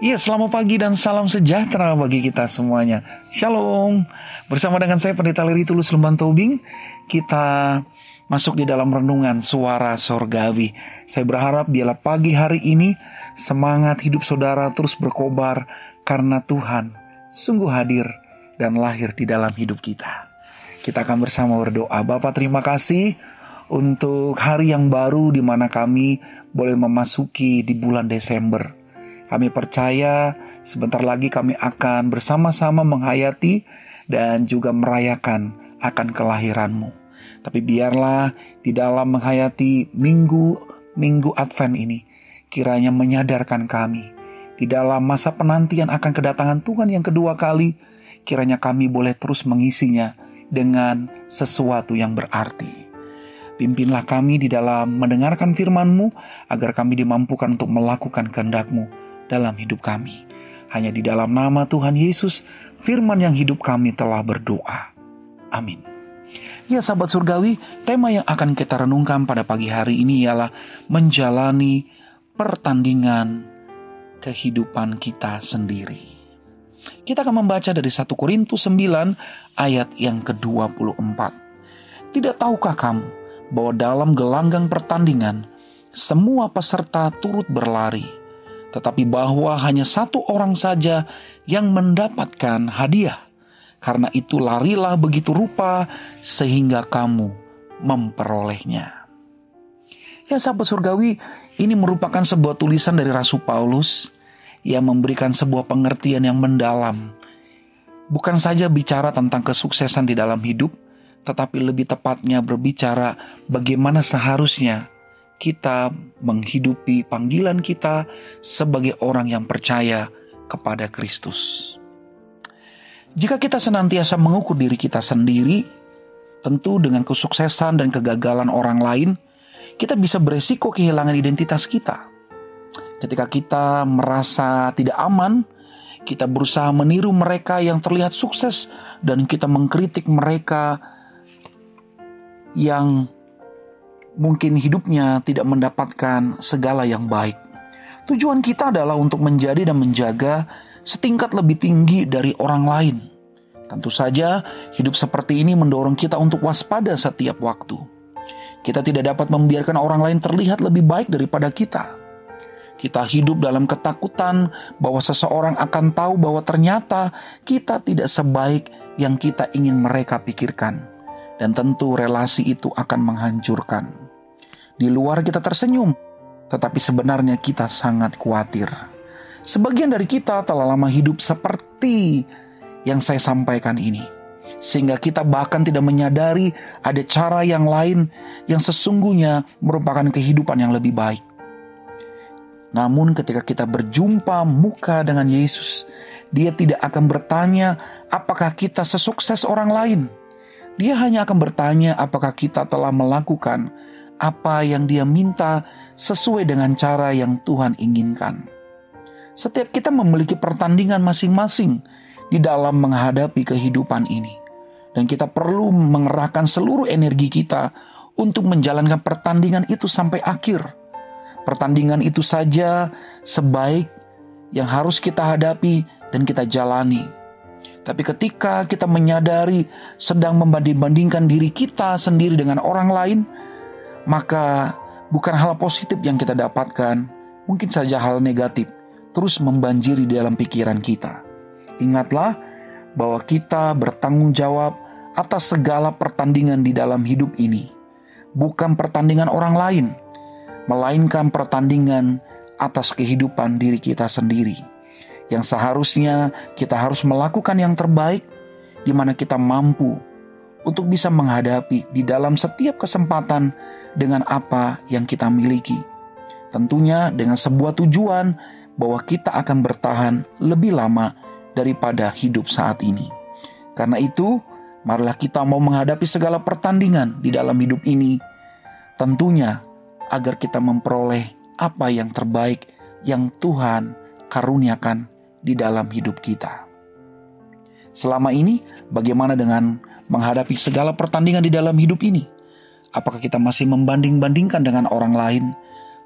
Iya, selamat pagi dan salam sejahtera bagi kita semuanya. Shalom. Bersama dengan saya Pendeta Leri Tulus Lemban Tobing, kita masuk di dalam renungan suara sorgawi. Saya berharap biarlah pagi hari ini semangat hidup saudara terus berkobar karena Tuhan sungguh hadir dan lahir di dalam hidup kita. Kita akan bersama berdoa. Bapak terima kasih untuk hari yang baru di mana kami boleh memasuki di bulan Desember. Kami percaya sebentar lagi kami akan bersama-sama menghayati dan juga merayakan akan kelahiranmu. Tapi biarlah di dalam menghayati minggu-minggu Advent ini, kiranya menyadarkan kami di dalam masa penantian akan kedatangan Tuhan yang kedua kali, kiranya kami boleh terus mengisinya dengan sesuatu yang berarti. Pimpinlah kami di dalam mendengarkan firman-Mu agar kami dimampukan untuk melakukan kehendak-Mu dalam hidup kami. Hanya di dalam nama Tuhan Yesus, firman yang hidup kami telah berdoa. Amin. Ya sahabat surgawi, tema yang akan kita renungkan pada pagi hari ini ialah menjalani pertandingan kehidupan kita sendiri. Kita akan membaca dari 1 Korintus 9 ayat yang ke-24. Tidak tahukah kamu bahwa dalam gelanggang pertandingan semua peserta turut berlari, tetapi bahwa hanya satu orang saja yang mendapatkan hadiah. Karena itu larilah begitu rupa sehingga kamu memperolehnya. Ya sahabat surgawi, ini merupakan sebuah tulisan dari Rasul Paulus yang memberikan sebuah pengertian yang mendalam. Bukan saja bicara tentang kesuksesan di dalam hidup, tetapi lebih tepatnya berbicara bagaimana seharusnya kita menghidupi panggilan kita sebagai orang yang percaya kepada Kristus. Jika kita senantiasa mengukur diri kita sendiri, tentu dengan kesuksesan dan kegagalan orang lain, kita bisa beresiko kehilangan identitas kita. Ketika kita merasa tidak aman, kita berusaha meniru mereka yang terlihat sukses, dan kita mengkritik mereka yang mungkin hidupnya tidak mendapatkan segala yang baik. Tujuan kita adalah untuk menjadi dan menjaga setingkat lebih tinggi dari orang lain. Tentu saja, hidup seperti ini mendorong kita untuk waspada setiap waktu. Kita tidak dapat membiarkan orang lain terlihat lebih baik daripada kita. Kita hidup dalam ketakutan bahwa seseorang akan tahu bahwa ternyata kita tidak sebaik yang kita ingin mereka pikirkan dan tentu relasi itu akan menghancurkan. Di luar kita tersenyum, tetapi sebenarnya kita sangat khawatir. Sebagian dari kita telah lama hidup seperti yang saya sampaikan ini, sehingga kita bahkan tidak menyadari ada cara yang lain yang sesungguhnya merupakan kehidupan yang lebih baik. Namun, ketika kita berjumpa muka dengan Yesus, Dia tidak akan bertanya apakah kita sesukses orang lain dia hanya akan bertanya apakah kita telah melakukan apa yang dia minta sesuai dengan cara yang Tuhan inginkan. Setiap kita memiliki pertandingan masing-masing di dalam menghadapi kehidupan ini. Dan kita perlu mengerahkan seluruh energi kita untuk menjalankan pertandingan itu sampai akhir. Pertandingan itu saja sebaik yang harus kita hadapi dan kita jalani tapi ketika kita menyadari sedang membanding-bandingkan diri kita sendiri dengan orang lain, maka bukan hal positif yang kita dapatkan, mungkin saja hal negatif terus membanjiri dalam pikiran kita. Ingatlah bahwa kita bertanggung jawab atas segala pertandingan di dalam hidup ini, bukan pertandingan orang lain, melainkan pertandingan atas kehidupan diri kita sendiri. Yang seharusnya kita harus melakukan yang terbaik di mana kita mampu untuk bisa menghadapi di dalam setiap kesempatan dengan apa yang kita miliki. Tentunya dengan sebuah tujuan bahwa kita akan bertahan lebih lama daripada hidup saat ini. Karena itu, marilah kita mau menghadapi segala pertandingan di dalam hidup ini. Tentunya agar kita memperoleh apa yang terbaik yang Tuhan karuniakan di dalam hidup kita. Selama ini, bagaimana dengan menghadapi segala pertandingan di dalam hidup ini? Apakah kita masih membanding-bandingkan dengan orang lain,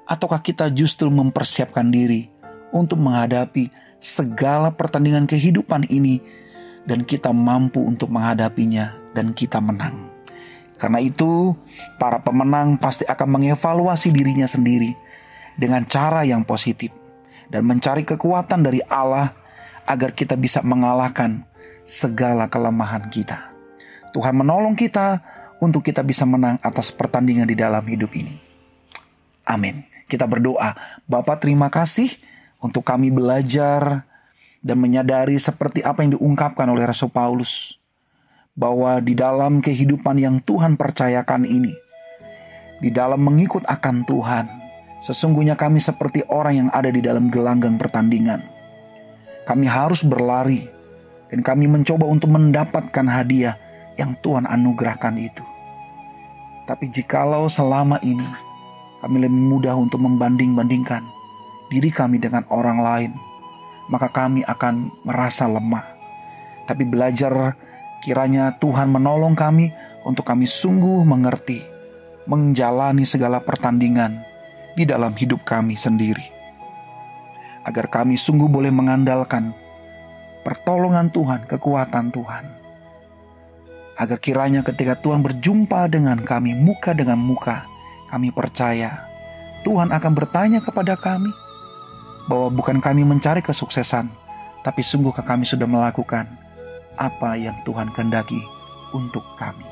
ataukah kita justru mempersiapkan diri untuk menghadapi segala pertandingan kehidupan ini dan kita mampu untuk menghadapinya dan kita menang. Karena itu, para pemenang pasti akan mengevaluasi dirinya sendiri dengan cara yang positif dan mencari kekuatan dari Allah agar kita bisa mengalahkan segala kelemahan kita. Tuhan menolong kita untuk kita bisa menang atas pertandingan di dalam hidup ini. Amin. Kita berdoa, Bapak terima kasih untuk kami belajar dan menyadari seperti apa yang diungkapkan oleh Rasul Paulus bahwa di dalam kehidupan yang Tuhan percayakan ini, di dalam mengikut akan Tuhan, sesungguhnya kami seperti orang yang ada di dalam gelanggang pertandingan. Kami harus berlari dan kami mencoba untuk mendapatkan hadiah yang Tuhan anugerahkan itu. Tapi jikalau selama ini kami lebih mudah untuk membanding-bandingkan diri kami dengan orang lain, maka kami akan merasa lemah. Tapi belajar kiranya Tuhan menolong kami untuk kami sungguh mengerti, menjalani segala pertandingan di dalam hidup kami sendiri. Agar kami sungguh boleh mengandalkan pertolongan Tuhan, kekuatan Tuhan. Agar kiranya ketika Tuhan berjumpa dengan kami muka dengan muka, kami percaya Tuhan akan bertanya kepada kami, bahwa bukan kami mencari kesuksesan, tapi sungguhkah kami sudah melakukan apa yang Tuhan kehendaki untuk kami.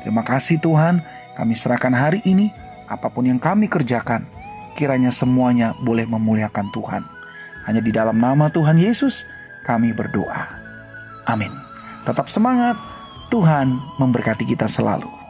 Terima kasih Tuhan, kami serahkan hari ini, apa pun yang kami kerjakan, kiranya semuanya boleh memuliakan Tuhan. Hanya di dalam nama Tuhan Yesus kami berdoa. Amin. Tetap semangat, Tuhan memberkati kita selalu.